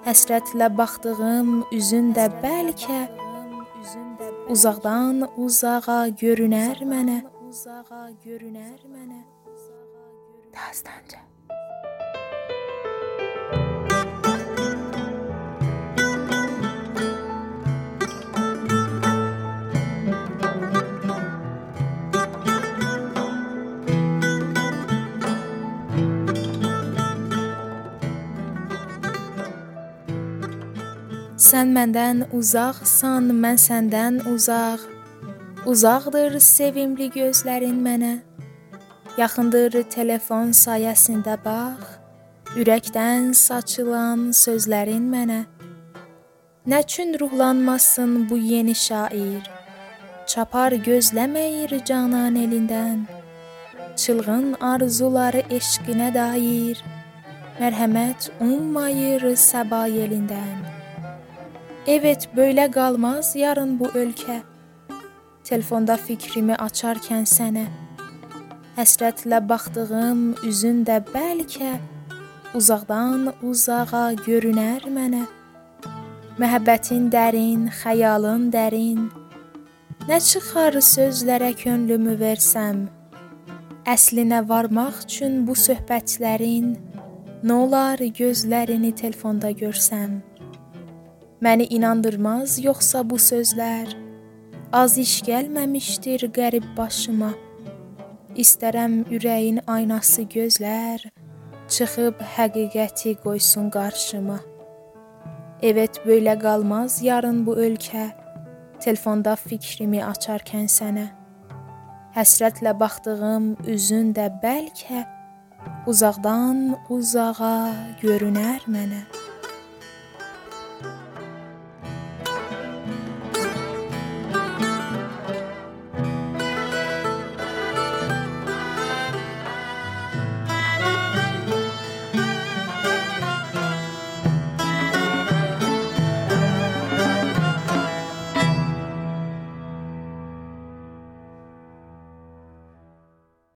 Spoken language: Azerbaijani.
Həsrətlə baxdığım üzün də bəlkə uzaqdan uzağa görünər mənə. Dastanca Sən məndən uzaqsan, mən səndən uzaq. Uzaqdır sevimli gözlərin mənə. Yaxındır telefon sayəsində bax. Ürəkdən saçılan sözlərin mənə. Nə üçün ruhlanmasın bu yeni şair? Çapar gözləməyir canan elindən. Çılğın arzuları eşqinə dair. Mərhəmət ummayır səba yelindən. Evet, böylə qalmaz yarın bu ölkə. Telefonda fikrimi açarkən sənə həsrətlə baxdığım üzün də bəlkə uzaqdan uzağa görünər mənə. Məhəbbətin dərin, xəyalın dərin. Nə çıxar sözlərə könlümü versəm? Əslinə varmaq üçün bu söhbətlərin nə olar gözlərini telefonda görsəm? Məni inandırmaz yoxsa bu sözlər? Az iş gəlməmişdir qərib başıma. İstərəm ürəyin aynası gözlər, çıxıb həqiqəti qoysun qarşıma. Evet, böylə qalmaz yarın bu ölkə. Telefonda fikrimi açarkən sənə həsrətlə baxdığım üzün də bəlkə uzaqdan uzağa görünər mənə.